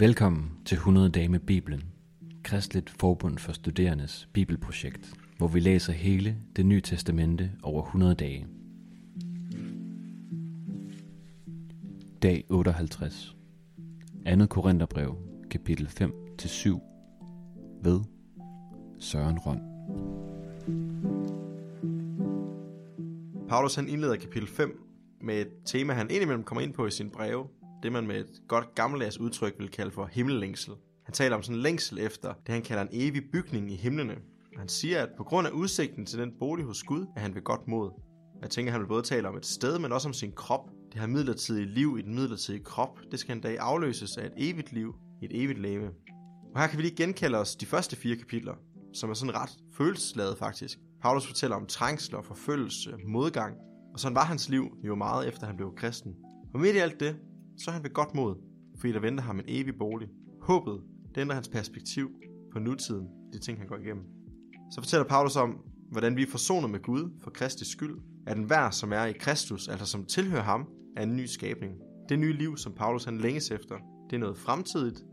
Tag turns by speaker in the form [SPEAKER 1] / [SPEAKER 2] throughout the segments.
[SPEAKER 1] Velkommen til 100 dage med Bibelen, Kristligt Forbund for Studerendes Bibelprojekt, hvor vi læser hele det nye testamente over 100 dage. Dag 58 2. Korintherbrev, kapitel 5-7 ved Søren Rom.
[SPEAKER 2] Paulus han indleder kapitel 5 med et tema, han indimellem kommer ind på i sin breve. Det man med et godt gammeldags udtryk vil kalde for himmellængsel. Han taler om sådan en længsel efter det, han kalder en evig bygning i himlene. Han siger, at på grund af udsigten til den bolig hos Gud, er han ved godt mod. Jeg tænker, at han vil både tale om et sted, men også om sin krop. Det her midlertidige liv i den midlertidige krop, det skal en dag afløses af et evigt liv i et evigt leve. Og her kan vi lige genkalde os de første fire kapitler, som er sådan ret følelsesladet faktisk. Paulus fortæller om trængsler, forfølgelse, modgang, og sådan var hans liv jo meget efter han blev kristen. Og midt i alt det, så er han ved godt mod, fordi der venter ham en evig bolig. Håbet, det ændrer hans perspektiv på nutiden, de ting han går igennem. Så fortæller Paulus om, hvordan vi er forsonet med Gud for Kristi skyld, at enhver, som er i Kristus, altså som tilhører ham, er en ny skabning. Det nye liv, som Paulus han længes efter, det er noget fremtidigt,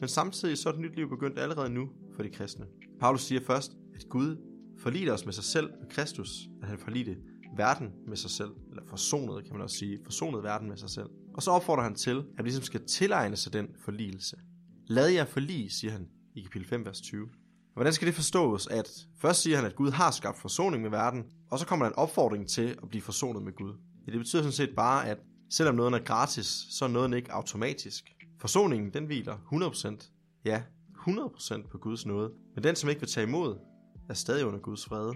[SPEAKER 2] men samtidig så er det nyt liv begyndt allerede nu for de kristne. Paulus siger først, at Gud forlider os med sig selv med Kristus, at han forlidte verden med sig selv, eller forsonet, kan man også sige, forsonet verden med sig selv. Og så opfordrer han til, at vi ligesom skal tilegne sig den forligelse. Lad jer forlige, siger han i kapitel 5, vers 20. Hvordan skal det forstås, at først siger han, at Gud har skabt forsoning med verden, og så kommer der en opfordring til at blive forsonet med Gud. Ja, det betyder sådan set bare, at selvom noget er gratis, så er noget ikke automatisk. Forsoningen, den hviler 100%, ja, 100% på Guds nåde. Men den, som ikke vil tage imod, er stadig under Guds fred.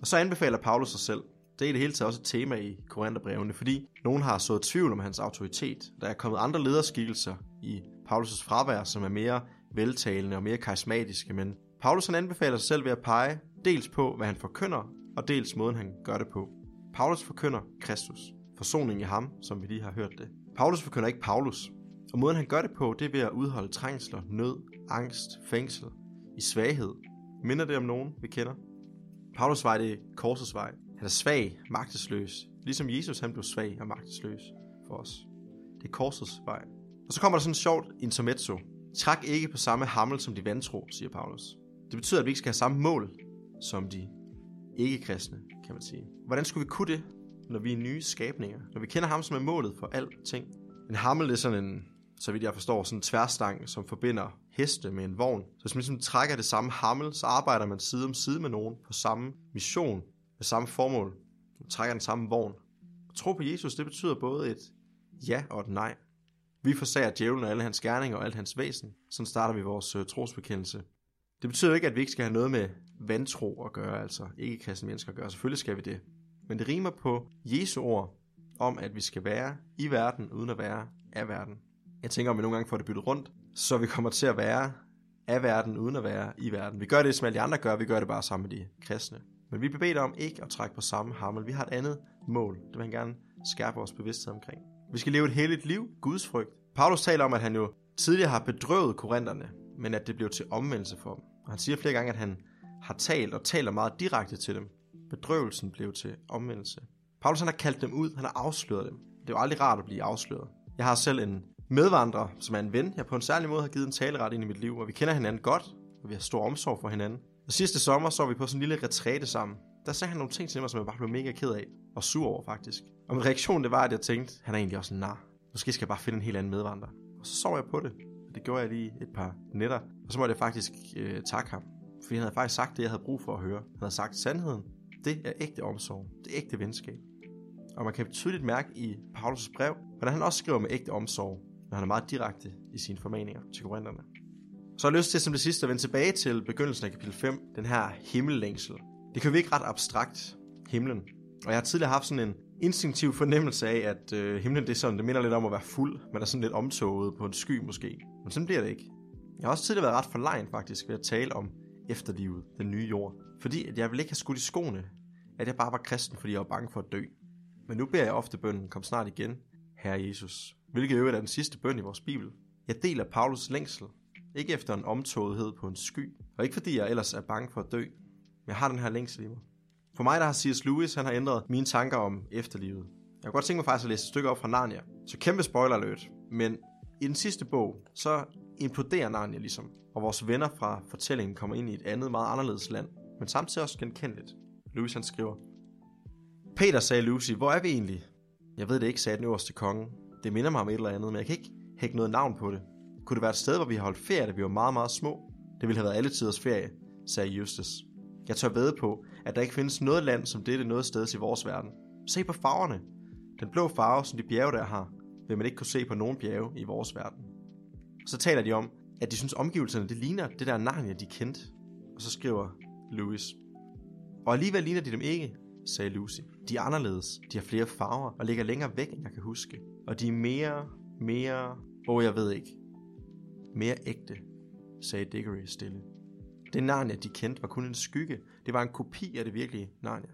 [SPEAKER 2] Og så anbefaler Paulus sig selv. Det er i det hele taget også et tema i Korintherbrevene, fordi nogen har sået tvivl om hans autoritet. Der er kommet andre lederskikkelser i Paulus' fravær, som er mere veltalende og mere karismatiske, men Paulus han anbefaler sig selv ved at pege dels på, hvad han forkynder, og dels måden han gør det på. Paulus forkynder Kristus, forsoning i ham, som vi lige har hørt det. Paulus forkynder ikke Paulus, og måden han gør det på, det er ved at udholde trængsler, nød, angst, fængsel, i svaghed. Minder det om nogen, vi kender? Paulus vej det er korsets vej. Han er svag, magtesløs, ligesom Jesus han blev svag og magtesløs for os. Det er korsets vej. Og så kommer der sådan en sjovt intermezzo. Træk ikke på samme hammel som de vantro, siger Paulus. Det betyder, at vi ikke skal have samme mål som de ikke-kristne, kan man sige. Hvordan skulle vi kunne det, når vi er nye skabninger? Når vi kender ham som er målet for alting? En hammel er sådan en, så vidt jeg forstår, sådan en tværstang, som forbinder heste med en vogn. Så hvis man ligesom trækker det samme hammel, så arbejder man side om side med nogen på samme mission, med samme formål. Du trækker den samme vogn. At tro på Jesus, det betyder både et ja og et nej. Vi forsager djævlen og alle hans gerninger og alt hans væsen. Sådan starter vi vores øh, trosbekendelse. Det betyder ikke, at vi ikke skal have noget med vantro at gøre, altså ikke kristne mennesker at gøre. Selvfølgelig skal vi det. Men det rimer på Jesu ord om, at vi skal være i verden, uden at være af verden. Jeg tænker, om vi nogle gange får det byttet rundt, så vi kommer til at være af verden, uden at være i verden. Vi gør det, som alle de andre gør, vi gør det bare sammen med de kristne. Men vi beder om ikke at trække på samme hammel. Vi har et andet mål. Det vil han gerne skærpe vores bevidsthed omkring. Vi skal leve et helligt liv, Guds frygt. Paulus taler om, at han jo tidligere har bedrøvet korinterne, men at det blev til omvendelse for dem. Og han siger flere gange, at han har talt og taler meget direkte til dem. Bedrøvelsen blev til omvendelse. Paulus han har kaldt dem ud, han har afsløret dem. Det er jo aldrig rart at blive afsløret. Jeg har selv en medvandrer, som er en ven, jeg på en særlig måde har givet en taleret ind i mit liv, og vi kender hinanden godt, og vi har stor omsorg for hinanden. Og sidste sommer så var vi på sådan en lille retræte sammen. Der sagde han nogle ting til mig, som jeg bare blev mega ked af, og sur over faktisk. Og min reaktion det var, at jeg tænkte, han er egentlig også en nar. Måske skal jeg bare finde en helt anden medvandrer. Og så sov jeg på det. Og det gjorde jeg lige et par nætter. Og så måtte jeg faktisk øh, takke ham. Fordi han havde faktisk sagt det, jeg havde brug for at høre. Han havde sagt sandheden. Det er ægte omsorg. Det er ægte venskab. Og man kan tydeligt mærke i Paulus' brev, hvordan han også skriver med ægte omsorg, når han er meget direkte i sine formaninger til korinterne. Så har jeg lyst til som det sidste at vende tilbage til begyndelsen af kapitel 5, den her himmellængsel. Det kan vi ikke ret abstrakt, himlen. Og jeg har tidligere haft sådan en instinktiv fornemmelse af, at øh, himlen det er sådan, det minder lidt om at være fuld. Man er sådan lidt omtoget på en sky måske. Men sådan bliver det ikke. Jeg har også tidligere været ret forlegen faktisk ved at tale om efterlivet, den nye jord. Fordi at jeg ville ikke have skudt i skoene, at jeg bare var kristen, fordi jeg var bange for at dø. Men nu beder jeg ofte bønnen, kom snart igen, Herre Jesus. Hvilket øvrigt er den sidste bøn i vores bibel. Jeg deler Paulus længsel, ikke efter en omtogethed på en sky, og ikke fordi jeg ellers er bange for at dø, men jeg har den her længsel i mig. For mig, der har C.S. Lewis, han har ændret mine tanker om efterlivet. Jeg kunne godt tænke mig faktisk at læse et stykke op fra Narnia. Så kæmpe spoiler alert. Men i den sidste bog, så imploderer Narnia ligesom, og vores venner fra fortællingen kommer ind i et andet, meget anderledes land, men samtidig også genkendeligt. Lewis han skriver, Peter sagde Lucy, hvor er vi egentlig? Jeg ved det ikke, sagde den øverste konge. Det minder mig om et eller andet, men jeg kan ikke hække noget navn på det. Kunne det være et sted, hvor vi har holdt ferie, da vi var meget, meget små? Det ville have været alle tiders ferie, sagde Justus. Jeg tør ved på, at der ikke findes noget land som dette noget sted i vores verden. Se på farverne. Den blå farve, som de bjerge der har, vil man ikke kunne se på nogen bjerge i vores verden. Så taler de om, at de synes omgivelserne, det ligner det der Narnia, de kendte. Og så skriver Louis. Og alligevel ligner de dem ikke, sagde Lucy. De er anderledes, de har flere farver og ligger længere væk, end jeg kan huske. Og de er mere, mere... Åh, oh, jeg ved ikke. Mere ægte, sagde Diggory stille. Det Narnia, de kendte, var kun en skygge. Det var en kopi af det virkelige Narnia.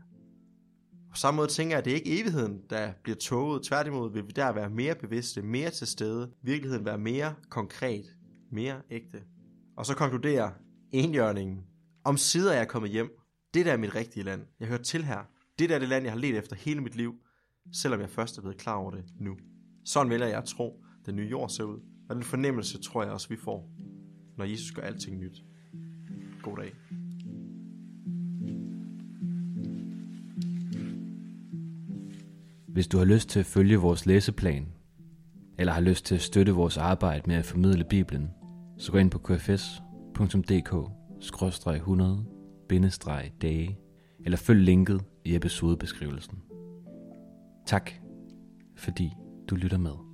[SPEAKER 2] På samme måde tænker jeg, at det er ikke evigheden, der bliver tåget. Tværtimod vil vi der være mere bevidste, mere til stede. Virkeligheden være mere konkret, mere ægte. Og så konkluderer enhjørningen. Om sider er jeg kommet hjem. Det der er mit rigtige land. Jeg hører til her. Det der er det land, jeg har let efter hele mit liv, selvom jeg først er blevet klar over det nu. Sådan vælger jeg at tro, den nye jord ser ud. Og den fornemmelse tror jeg også, vi får, når Jesus gør alting nyt. God dag.
[SPEAKER 1] Hvis du har lyst til at følge vores læseplan, eller har lyst til at støtte vores arbejde med at formidle Bibelen, så gå ind på kfs.dk-100-dage, eller følg linket i episodebeskrivelsen. Tak, fordi du lytter med.